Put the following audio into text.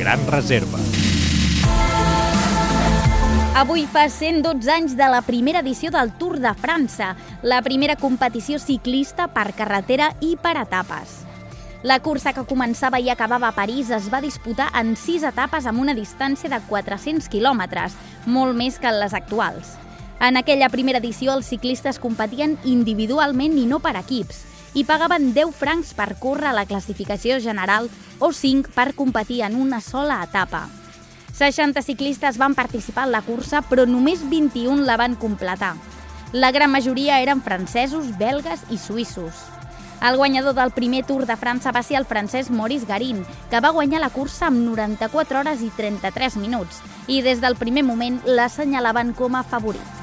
Gran Reserva. Avui fa 112 anys de la primera edició del Tour de França, la primera competició ciclista per carretera i per etapes. La cursa que començava i acabava a París es va disputar en sis etapes amb una distància de 400 quilòmetres, molt més que en les actuals. En aquella primera edició els ciclistes competien individualment i no per equips i pagaven 10 francs per córrer la classificació general o 5 per competir en una sola etapa. 60 ciclistes van participar en la cursa, però només 21 la van completar. La gran majoria eren francesos, belgues i suïssos. El guanyador del primer Tour de França va ser el francès Maurice Garin, que va guanyar la cursa amb 94 hores i 33 minuts, i des del primer moment l'assenyalaven com a favorit.